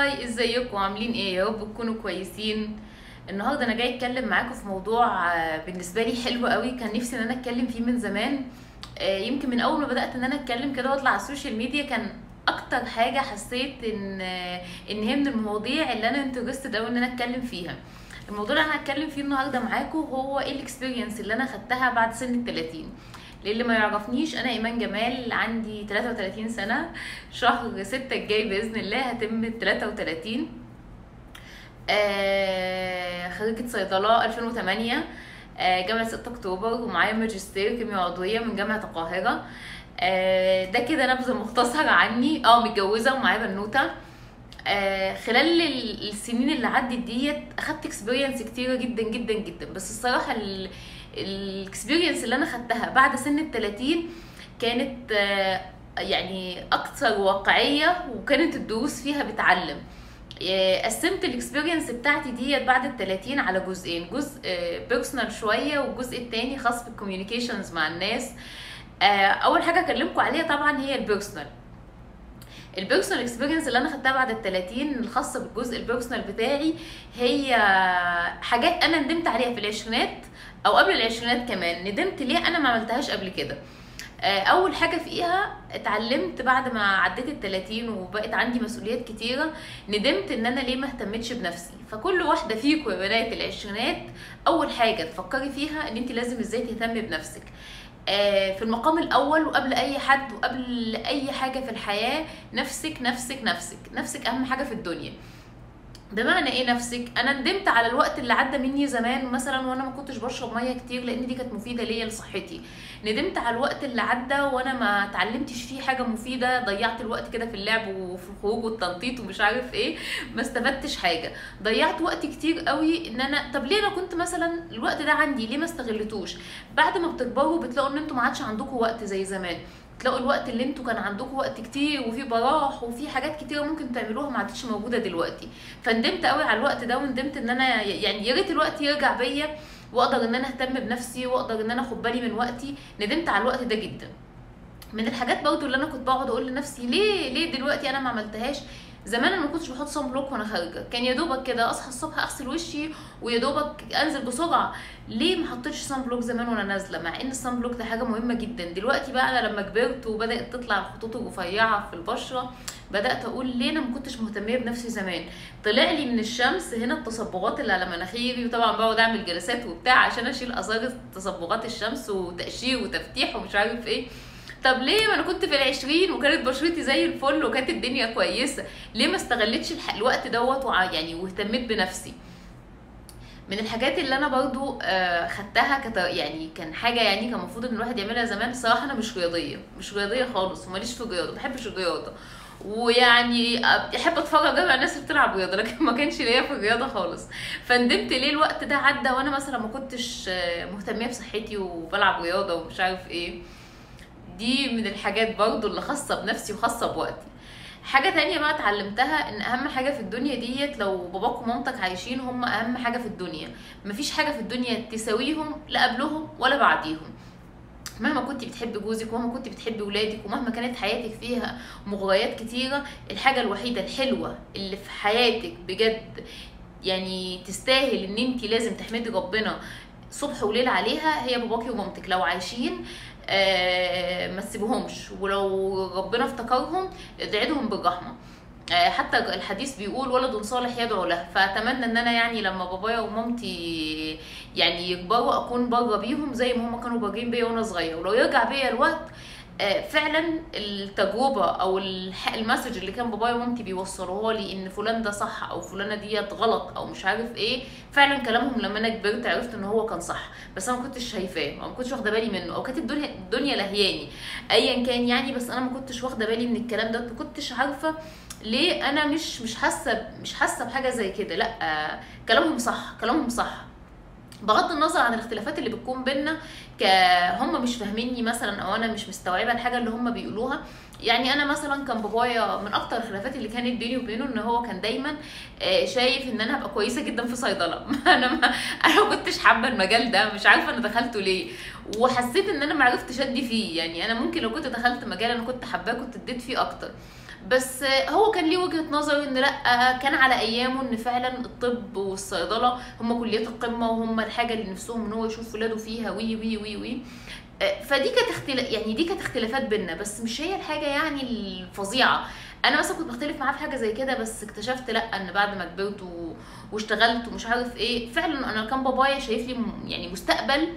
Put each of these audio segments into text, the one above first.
Hi إزيكم؟ عاملين إيه؟ يا رب تكونوا كويسين. النهارده أنا جاي أتكلم معاكم في موضوع آه، بالنسبة لي حلو قوي كان نفسي إن أنا أتكلم فيه من زمان. آه، يمكن من أول ما بدأت إن أنا أتكلم كده وأطلع على السوشيال ميديا كان أكتر حاجة حسيت إن آه، إن هي من المواضيع اللي أنا interested قوي إن أنا أتكلم فيها. الموضوع اللي أنا هتكلم فيه النهارده معاكم هو إيه ال experience اللي أنا خدتها بعد سن ال 30 للي ما يعرفنيش أنا إيمان جمال عندي 33 سنة شهر 6 الجاي بإذن الله هتم 33 آه خريجة صيدلة 2008 آه جامعة 6 أكتوبر ومعايا ماجستير كيمياء عضوية من جامعة القاهرة. آه ده كده نبذة مختصرة عني. آه متجوزة ومعايا بنوتة. آه خلال ال- السنين اللي عدت ديت أخدت experience كتيرة جدا جدا جدا. بس الصراحة ال experience اللي أنا خدتها بعد سن ال 30 كانت آه يعني أكثر واقعية وكانت الدروس فيها بتعلم. آه، قسمت ال experience بتاعتي ديت بعد ال 30 على جزئين جزء personal شوية والجزء التاني خاص بال communications مع الناس. آه، أول حاجة اكلمكم عليها طبعا هي ال personal ال personal experience اللي أنا خدتها بعد ال 30 الخاصة بالجزء ال personal بتاعي هي حاجات أنا ندمت عليها في العشرينات أو قبل العشرينات كمان. ندمت ليه أنا ما عملتهاش قبل كده. آه، أول حاجة فيها اتعلمت بعد ما عديت ال 30 وبقت عندي مسؤوليات كتيرة ندمت إن أنا ليه ما اهتمتش بنفسي. فكل واحدة فيكم يا بنات العشرينات أول حاجة تفكري فيها إن انت لازم إزاي تهتمي بنفسك. في المقام الأول وقبل أي حد وقبل أي حاجة في الحياة نفسك نفسك نفسك نفسك أهم حاجة في الدنيا. بمعنى إيه نفسك؟ أنا ندمت على الوقت اللي عدى مني زمان مثلا وأنا ما كنتش بشرب مية كتير لأن دي كانت مفيدة ليا لصحتي. ندمت على الوقت اللي عدى وأنا ما اتعلمتش فيه حاجة مفيدة ضيعت الوقت كده في اللعب وفي الخروج والتنطيط ومش عارف إيه ما استفدتش حاجة. ضيعت وقت كتير قوي إن أنا طب ليه أنا كنت مثلا الوقت ده عندي؟ ليه ما استغلتوش؟ بعد ما بتكبروا بتلاقوا إن أنتوا ما عادش عندكم وقت زي زمان. تلاقوا الوقت اللي أنتوا كان عندكم وقت كتير وفي براح وفي حاجات كتيره ممكن تعملوها ما عادتش موجودة دلوقتي. فندمت قوي على الوقت ده وندمت إن أنا يعني يا ريت الوقت يرجع بيا وأقدر إن أنا أهتم بنفسي وأقدر إن أنا أخد بالي من وقتي. ندمت على الوقت ده جدا. من الحاجات برضو اللي أنا كنت بقعد أقول لنفسي ليه ليه دلوقتي أنا ما عملتهاش؟ زمان أنا ما كنتش بحط sun block وأنا خارجة. كان يا دوبك كده أصحى الصبح أغسل وشي ويا دوبك أنزل بسرعة. ليه ما حطيتش sun block زمان وأنا نازلة؟ مع إن ال sun block ده حاجة مهمة جدا. دلوقتي بقى أنا لما كبرت وبدأت تطلع الخطوط الرفيعة في البشرة بدأت أقول ليه أنا ما كنتش مهتمية بنفسي زمان؟ طلع لي من الشمس هنا التصبغات اللي على مناخيري وطبعا بقعد أعمل جلسات وبتاع عشان أشيل آثار تصبغات الشمس وتقشير وتفتيح ومش عارف إيه. طب ليه ما أنا كنت في العشرين وكانت بشرتي زي الفل وكانت الدنيا كويسة؟ ليه ما استغلتش الوقت دوت يعني واهتميت بنفسي؟ من الحاجات اللي أنا برضو آه، خدتها كت يعني كان حاجة يعني كان المفروض إن الواحد يعملها زمان الصراحه أنا مش رياضية مش رياضية خالص وماليش في الرياضة ما بحبش الرياضة. ويعني آه، أحب أتفرج على الناس اللي بتلعب رياضة لكن ما كانش ليا في الرياضة خالص. فندمت ليه الوقت ده عدى وأنا مثلا ما كنتش آه، مهتمية بصحتي وبلعب رياضة ومش عارف إيه. دي من الحاجات برضو اللي خاصة بنفسي وخاصة بوقتي. حاجة تانية بقى اتعلمتها إن أهم حاجة في الدنيا ديت لو باباك ومامتك عايشين هم أهم حاجة في الدنيا. مفيش حاجة في الدنيا تساويهم لا قبلهم ولا بعديهم. مهما كنت بتحبي جوزك ومهما كنت بتحبي ولادك ومهما كانت حياتك فيها مغريات كتيرة الحاجة الوحيدة الحلوة اللي في حياتك بجد يعني تستاهل إن انت لازم تحمدي ربنا صبح وليل عليها هي باباكي ومامتك. لو عايشين ما تسيبوهمش ولو ربنا افتكرهم ادعي لهم بالرحمة. آه، حتى الحديث بيقول ولد صالح يدعو له. فأتمنى إن أنا يعني لما بابايا ومامتي يعني يكبروا أكون بره بيهم زي ما هم كانوا بارين بيا وأنا صغير ولو يرجع بيا الوقت آه، فعلا التجربة أو المسج اللي كان بابايا ومامتي بيوصلوها لي إن فلان ده صح أو فلانة ديت غلط أو مش عارف إيه فعلا كلامهم لما أنا كبرت عرفت إن هو كان صح. بس أنا ما كنتش شايفاه ما كنتش واخدة بالي منه أو كانت الدنيا الدنيا لهياني. ايا كان يعني بس أنا ما كنتش واخدة بالي من الكلام ده. ما كنتش عارفة ليه أنا مش مش حاسه مش حاسة بحاجة زي كده. لأ آه، كلامهم صح كلامهم صح. بغض النظر عن الاختلافات اللي بتكون بينا ك هم مش فاهميني مثلا أو أنا مش مستوعبة الحاجة اللي هم بيقولوها. يعني أنا مثلا كان بابايا من أكتر الخلافات اللي كانت بيني وبينه إن هو كان دايما آه، شايف إن أنا هبقى كويسة جدا في صيدلة. أنا ما أنا ما كنتش حابة المجال ده مش عارفة أنا دخلته ليه. وحسيت إن أنا ما عرفتش أدي فيه. يعني أنا ممكن لو كنت دخلت مجال أنا كنت حباه كنت اديت فيه أكتر. بس هو كان ليه وجهة نظر إن لأ كان على أيامه إن فعلا الطب والصيدلة هم كليات القمة وهم الحاجة اللي نفسهم إن هو يشوف ولاده فيها وي وي وي وي. فدي كانت اختلاف يعني دي كانت اختلافات بينا بس مش هي الحاجة يعني الفظيعة. أنا مثلا كنت بختلف معاه في حاجة زي كده بس اكتشفت لأ إن بعد ما كبرت و... واشتغلت ومش عارف إيه فعلا أنا كان بابايا شايف لي يعني مستقبل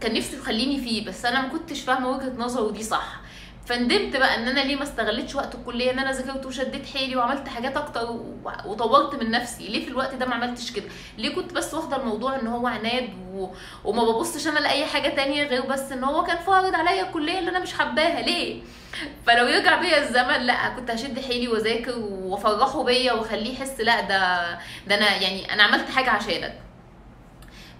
كان نفسه يخليني فيه بس أنا ما كنتش فاهمة وجهة نظره دي صح. فندمت بقى إن أنا ليه ما استغلتش وقت الكلية إن أنا ذاكرت وشديت حيلي وعملت حاجات أكتر وطورت من نفسي. ليه في الوقت ده ما عملتش كده؟ ليه كنت بس واخدة الموضوع إن هو عناد و... وما ببصش أنا لأي حاجة تانية غير بس إن هو كان فارض عليا الكلية اللي أنا مش حباها؟ ليه؟ فلو يرجع بيا الزمن لأ كنت هشد حيلي وأذاكر وأفرحه بيا وأخليه يحس لأ ده ده أنا يعني أنا عملت حاجة عشانك.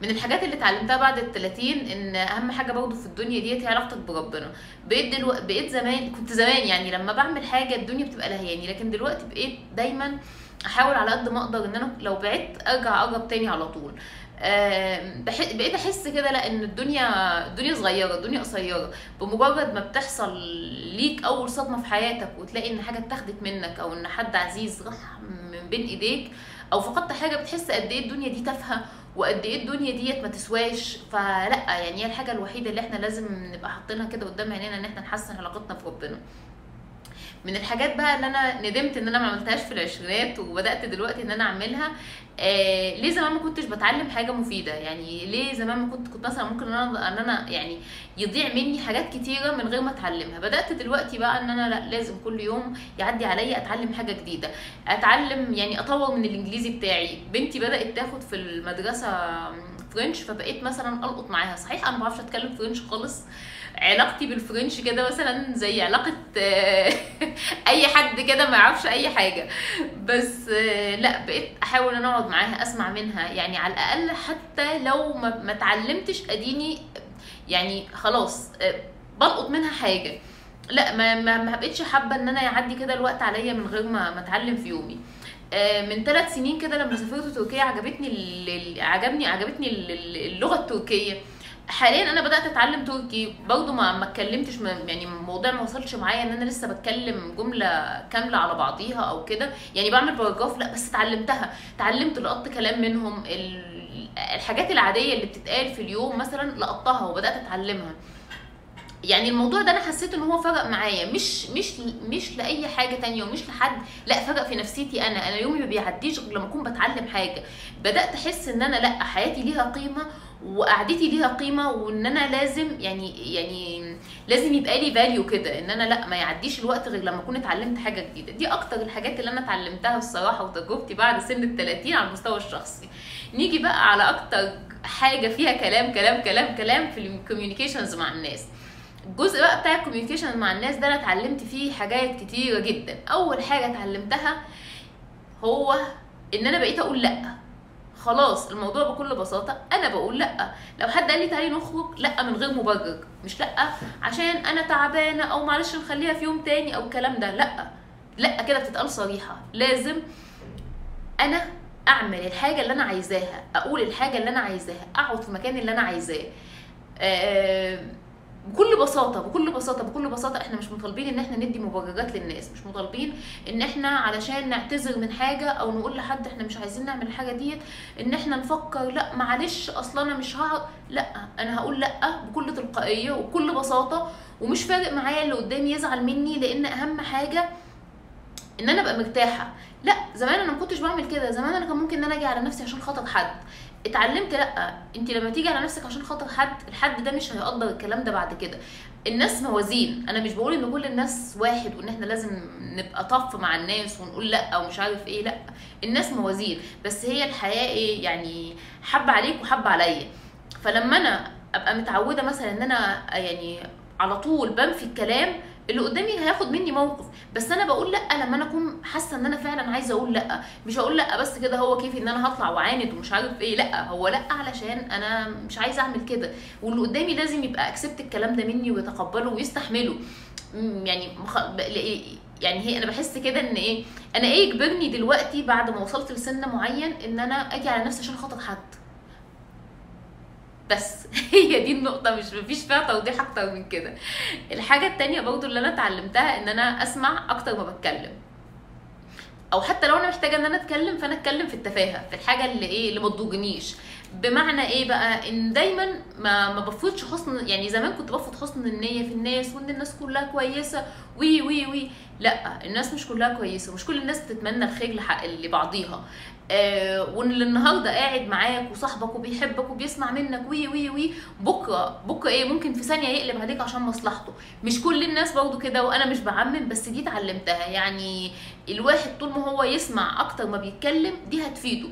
من الحاجات اللي اتعلمتها بعد ال 30 إن أهم حاجة برضه في الدنيا ديت هي علاقتك بربنا. بقيت دلوقتي بقيت زمان كنت زمان يعني لما بعمل حاجة الدنيا بتبقى لهياني لكن دلوقتي بقيت دايما أحاول على قد ما أقدر إن أنا لو بعدت أرجع أقرب تاني على طول. بح- بقيت أحس كده لأ إن الدنيا الدنيا صغيرة الدنيا قصيرة. بمجرد ما بتحصل ليك أول صدمة في حياتك وتلاقي إن حاجة اتاخدت منك أو إن حد عزيز راح من بين إيديك أو فقدت حاجة بتحس قد إيه الدنيا دي تافهة وقد إيه الدنيا ديت ما تسواش فلأ يعني هي الحاجة الوحيدة اللي إحنا لازم نبقى حاطينها كده قدام عينينا إن إحنا نحسن علاقتنا بربنا. من الحاجات بقى اللي أنا ندمت إن أنا ما عملتهاش في العشرينات وبدأت دلوقتي إن أنا أعملها آه ليه زمان ما كنتش بتعلم حاجة مفيدة؟ يعني ليه زمان ما كنت كنت مثلا ممكن إن أنا إن أنا يعني يضيع مني حاجات كتيرة من غير ما أتعلمها؟ بدأت دلوقتي بقى إن أنا لأ لازم كل يوم يعدي عليا أتعلم حاجة جديدة. أتعلم يعني أطور من الإنجليزي بتاعي. بنتي بدأت تاخد في المدرسة فرنش فبقيت مثلا ألقط معاها. صحيح أنا ما بعرفش أتكلم فرنش خالص علاقتي بالفرنش كده مثلا زي علاقة آه، أي حد كده ما يعرفش أي حاجة. بس آه، لأ بقيت أحاول إن أقعد معاها أسمع منها. يعني على الأقل حتى لو ما اتعلمتش أديني يعني خلاص آه، بلقط منها حاجة. لأ ما ما ما بقتش حابة إن أنا يعدي كده الوقت عليا من غير ما ما اتعلم في يومي. من ثلاث سنين كده لما سافرت تركيا عجبتني عجبني عجبتني ال- ال- اللغة التركية. حاليا أنا بدأت أتعلم تركي. برضو ما ما اتكلمتش يعني الموضوع ما وصلش معايا إن أنا لسه بتكلم جملة كاملة على بعضيها أو كده. يعني بعمل باراجراف لأ بس اتعلمتها. اتعلمت لقطت كلام منهم ال- الحاجات العادية اللي بتتقال في اليوم مثلا لقطتها وبدأت أتعلمها. يعني الموضوع ده أنا حسيت إن هو فرق معايا. مش مش مش لأي حاجة تانية ومش لحد لأ فرق في نفسيتي أنا. أنا يومي ما بيعديش غير لما أكون بتعلم حاجة. بدأت أحس إن أنا لأ حياتي ليها قيمة وقعدتي ليها قيمة وإن أنا لازم يعني يعني لازم يبقى لي value كده إن أنا لأ ما يعديش الوقت غير لما أكون اتعلمت حاجة جديدة. دي أكتر الحاجات اللي أنا اتعلمتها الصراحة وتجربتي بعد سن ال 30 على المستوى الشخصي. نيجي بقى على أكتر حاجة فيها كلام كلام كلام كلام في ال communications مع الناس. الجزء بقى بتاع الكوميونيكيشن مع الناس ده أنا اتعلمت فيه حاجات كتيره جدا. أول حاجة اتعلمتها هو إن أنا بقيت أقول لأ. خلاص الموضوع بكل بساطة أنا بقول لأ. لو حد قال لي تعالي نخرج لأ من غير مبرر. مش لأ عشان أنا تعبانة أو معلش نخليها في يوم تاني أو الكلام ده. لأ لأ كده بتتقال صريحة. لازم أنا أعمل الحاجة اللي أنا عايزاها أقول الحاجة اللي أنا عايزاها أقعد في المكان اللي أنا عايزاه. آه، بكل بساطة بكل بساطة بكل بساطة إحنا مش مطالبين إن إحنا ندي مبررات للناس مش مطالبين إن إحنا علشان نعتذر من حاجة أو نقول لحد إحنا مش عايزين نعمل الحاجة ديت إن إحنا نفكر لأ معلش أصلا أنا مش هعرف لأ أنا هقول لأ بكل تلقائية وبكل بساطة ومش فارق معايا اللي قدامي يزعل مني لأن أهم حاجة إن أنا أبقى مرتاحة. لأ زمان أنا ما كنتش بعمل كده زمان أنا كان ممكن إن أنا أجي على نفسي عشان خاطر حد. اتعلمت لا انت لما تيجي على نفسك عشان خاطر حد الحد ده مش هيقدر الكلام ده بعد كده. الناس موازين. أنا مش بقول ان كل الناس واحد وان إحنا لازم نبقى طف مع الناس ونقول لا ومش عارف إيه لا. الناس موازين. بس هي الحياة إيه؟ يعني حب عليك وحب عليا. فلما أنا ابقى متعودة مثلا ان أنا يعني على طول بنفي الكلام اللي قدامي هياخد مني موقف. بس أنا بقول لأ لما أنا أكون حاسة إن أنا فعلا عايزة أقول لأ. مش هقول لأ بس كده هو كيفي إن أنا هطلع وعاند ومش عارف إيه. لأ هو لأ علشان أنا مش عايزة أعمل كده. واللي قدامي لازم يبقى اكسبت الكلام ده مني ويتقبله ويستحمله. يعني مخ... يعني هي أنا بحس كده إن إيه أنا إيه يجبرني دلوقتي بعد ما وصلت لسن معين إن أنا أجي على نفسي عشان خاطر حد. بس هي دي النقطة مش مفيش فيها توضيح أكتر من كده. الحاجة التانية برضو اللي أنا اتعلمتها إن أنا أسمع أكتر ما بتكلم. أو حتى لو أنا محتاجة إن أنا أتكلم فأنا أتكلم في التفاهة في الحاجة اللي إيه اللي ما بمعنى إيه بقى؟ إن دايما ما ما بفوتش حسن يعني زمان كنت بفوت حسن النية في الناس وإن الناس كلها كويسة وي وي وي. لأ الناس مش كلها كويسة مش كل الناس بتتمنى الخير لبعضيها آه وإن اللي النهارده قاعد معاك وصاحبك وبيحبك وبيسمع منك وي وي وي. بكرة بكرة إيه؟ ممكن في ثانية يقلب عليك عشان مصلحته. مش كل الناس برضو كده وأنا مش بعمم بس دي اتعلمتها. يعني الواحد طول ما هو يسمع أكتر ما بيتكلم دي هتفيده.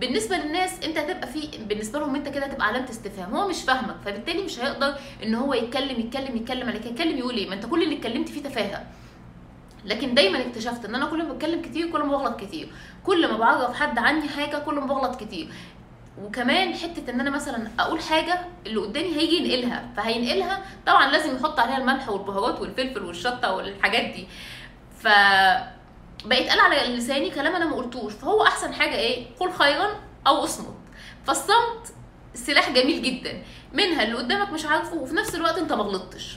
بالنسبة للناس انت هتبقى في بالنسبة لهم انت كده هتبقى علامة استفهام هو مش فاهمك فبالتالي مش هيقدر ان هو يتكلم يتكلم يتكلم عليك يتكلم يقول إيه؟ ما انت كل اللي اتكلمت فيه تفاهة. لكن دايما اكتشفت إن أنا كل ما بتكلم كتير كل ما بغلط كتير. كل ما بعرف حد عني حاجة كل ما بغلط كتير. وكمان حتة إن أنا مثلا أقول حاجة اللي قدامي هيجي ينقلها. فهينقلها طبعا لازم يحط عليها الملح والبهارات والفلفل والشطة والحاجات دي. ف بقيت قال على لساني كلام أنا ما قلتوش. فهو أحسن حاجة إيه؟ قل خيرا أو اصمت. فالصمت سلاح جميل جدا. منها اللي قدامك مش عارفه وفي نفس الوقت أنت ما غلطتش.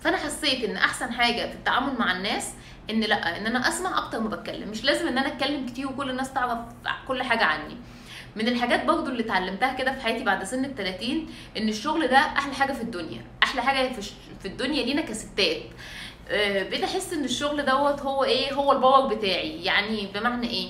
فأنا حسيت إن أحسن حاجة في التعامل مع الناس إن لأ إن أنا أسمع أكتر ما بتكلم. مش لازم إن أنا أتكلم كتير وكل الناس تعرف كل حاجة عني. من الحاجات برضو اللي اتعلمتها كده في حياتي بعد سن ال 30 إن الشغل ده أحلى حاجة في الدنيا. أحلى حاجة في الدنيا لينا كستات. بقيت احس إن الشغل دوت هو إيه هو ال power بتاعي. يعني بمعنى إيه؟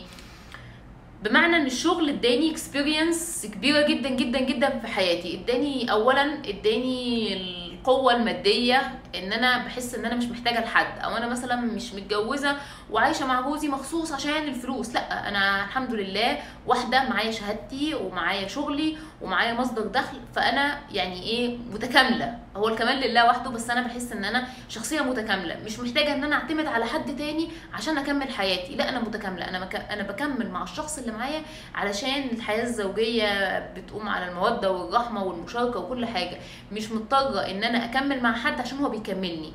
بمعنى إن الشغل إداني experience كبيرة جدا جدا جدا في حياتي. إداني اولا إداني القوة المادية ان أنا بحس ان أنا مش محتاجة لحد أو أنا مثلا مش متجوزة وعايشة مع جوزي مخصوص عشان الفلوس لأ أنا الحمد لله واحدة معايا شهادتي ومعايا شغلي ومعايا مصدر دخل فأنا يعني إيه متكاملة. هو الكمال لله وحده بس أنا بحس إن أنا شخصية متكاملة مش محتاجة إن أنا أعتمد على حد تاني عشان أكمل حياتي لأ أنا متكاملة. أنا مك... أنا بكمل مع الشخص اللي معايا علشان الحياة الزوجية بتقوم على المودة والرحمة والمشاركة وكل حاجة. مش مضطرة إن أنا أكمل مع حد عشان هو بيكملني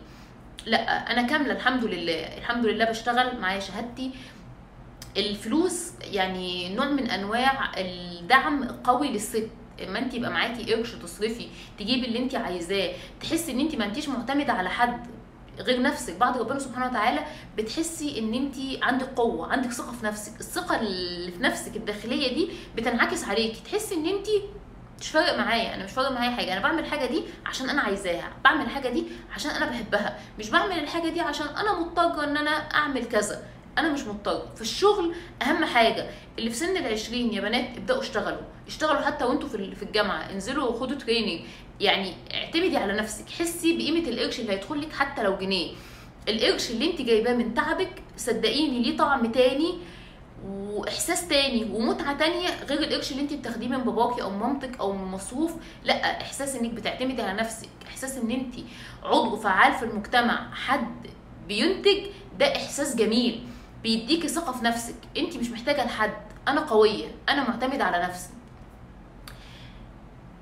لا أنا كاملة الحمد لله. الحمد لله بشتغل معايا شهادتي. الفلوس يعني نوع من أنواع الدعم القوي للست. اما انت يبقى معاكي قرش تصرفي تجيبي اللي انت عايزاه. تحسي إن انت ما أنتيش معتمدة على حد غير نفسك. بعد ربنا سبحانه وتعالى بتحسي إن انت عندك قوة عندك ثقة في نفسك. الثقة اللي في نفسك الداخلية دي بتنعكس عليكي. تحسي إن انت مش فارق معايا أنا مش فارق معايا حاجة أنا بعمل الحاجة دي عشان أنا عايزاها بعمل الحاجة دي عشان أنا بحبها مش بعمل الحاجة دي عشان أنا مضطره إن أنا أعمل كذا أنا مش مضطر في الشغل أهم حاجة اللي في سن العشرين يا بنات ابدأوا اشتغلوا اشتغلوا حتى وأنتوا في ال- في الجامعة انزلوا خدوا تريننج يعني اعتمدي على نفسك حسي بقيمة القرش اللي هيدخل لك حتى لو جنيه. القرش اللي أنت جايباه من تعبك صدقيني ليه طعم تاني وإحساس تاني ومتعة تانية غير القرش اللي انت بتاخديه من باباكي أو مامتك أو من مصروف. لأ إحساس إنك بتعتمدي على نفسك إحساس إن انت عضو فعال في المجتمع حد بينتج ده إحساس جميل بيديكي ثقة في نفسك. انت مش محتاجة لحد أنا قوية أنا معتمدة على نفسي.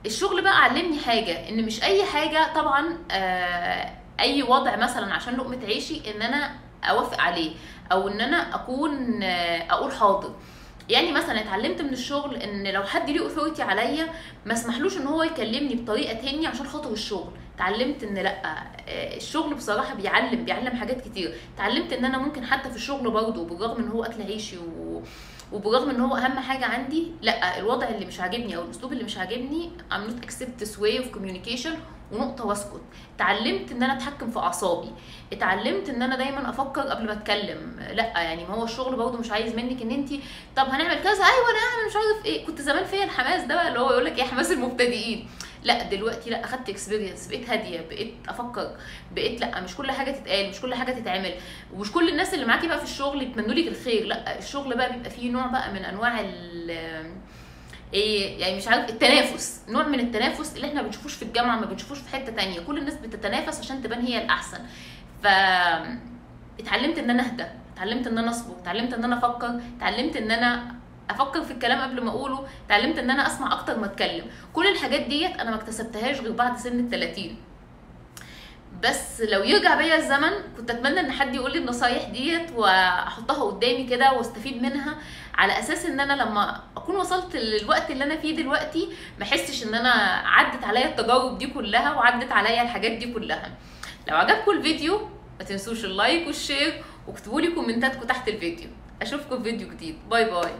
الشغل بقى علمني حاجة إن مش أي حاجة طبعا آه أي وضع مثلا عشان لقمة عيشي إن أنا أوافق عليه. أو إن أنا أكون آه أقول حاضر. يعني مثلا اتعلمت من الشغل إن لو حد ليه اوثورتي عليا ما اسمحلوش إن هو يكلمني بطريقة تانية عشان خاطر الشغل. اتعلمت إن لأ آه، الشغل بصراحة بيعلم بيعلم حاجات كتير. اتعلمت إن أنا ممكن حتى في الشغل برضه بالرغم إن هو أكل عيشي و... وبرغم إن هو أهم حاجة عندي لأ الوضع اللي مش عاجبني أو الأسلوب اللي مش عاجبني I'm not accept this way of communication ونقطه واسكت. اتعلمت إن أنا أتحكم في أعصابي. اتعلمت إن أنا دايما أفكر قبل ما أتكلم. لأ يعني ما هو الشغل برضه مش عايز منك إن انت طب هنعمل كذا؟ أيوه أنا هعمل مش عارف إيه. كنت زمان فيا الحماس ده اللي هو يقول لك إيه حماس المبتدئين. لأ دلوقتي لأ أخدت اكسبيرينس بقيت هادية بقيت أفكر بقيت لأ مش كل حاجة تتقال مش كل حاجة تتعمل. ومش كل الناس اللي معاكي بقى في الشغل يتمنوا لك الخير. لأ الشغل بقى بيبقى فيه نوع بقى من أنواع ال إيه يعني مش عارف التنافس نوع من التنافس اللي إحنا بنشوفوش في الجامعة ما بنشوفوش في حتة تانية. كل الناس بتتنافس عشان تبان هي الأحسن. ف اتعلمت إن أنا أهدى اتعلمت إن أنا أصبر اتعلمت إن أنا أفكر اتعلمت إن أنا أفكر في الكلام قبل ما أقوله اتعلمت إن أنا أسمع أكتر ما أتكلم. كل الحاجات ديت أنا ما اكتسبتهاش غير بعد سن ال 30 بس لو يرجع بيا الزمن كنت أتمنى إن حد يقول لي النصايح ديت وأحطها قدامي كده وأستفيد منها على أساس إن أنا لما أكون وصلت للوقت اللي أنا فيه دلوقتي ما أحسش إن أنا عدت عليا التجارب دي كلها وعدت عليا الحاجات دي كلها. لو عجبكم الفيديو ما تنسوش ال like وال share واكتبوا لي comment اتكم تحت الفيديو. أشوفكم في فيديو جديد. bye bye.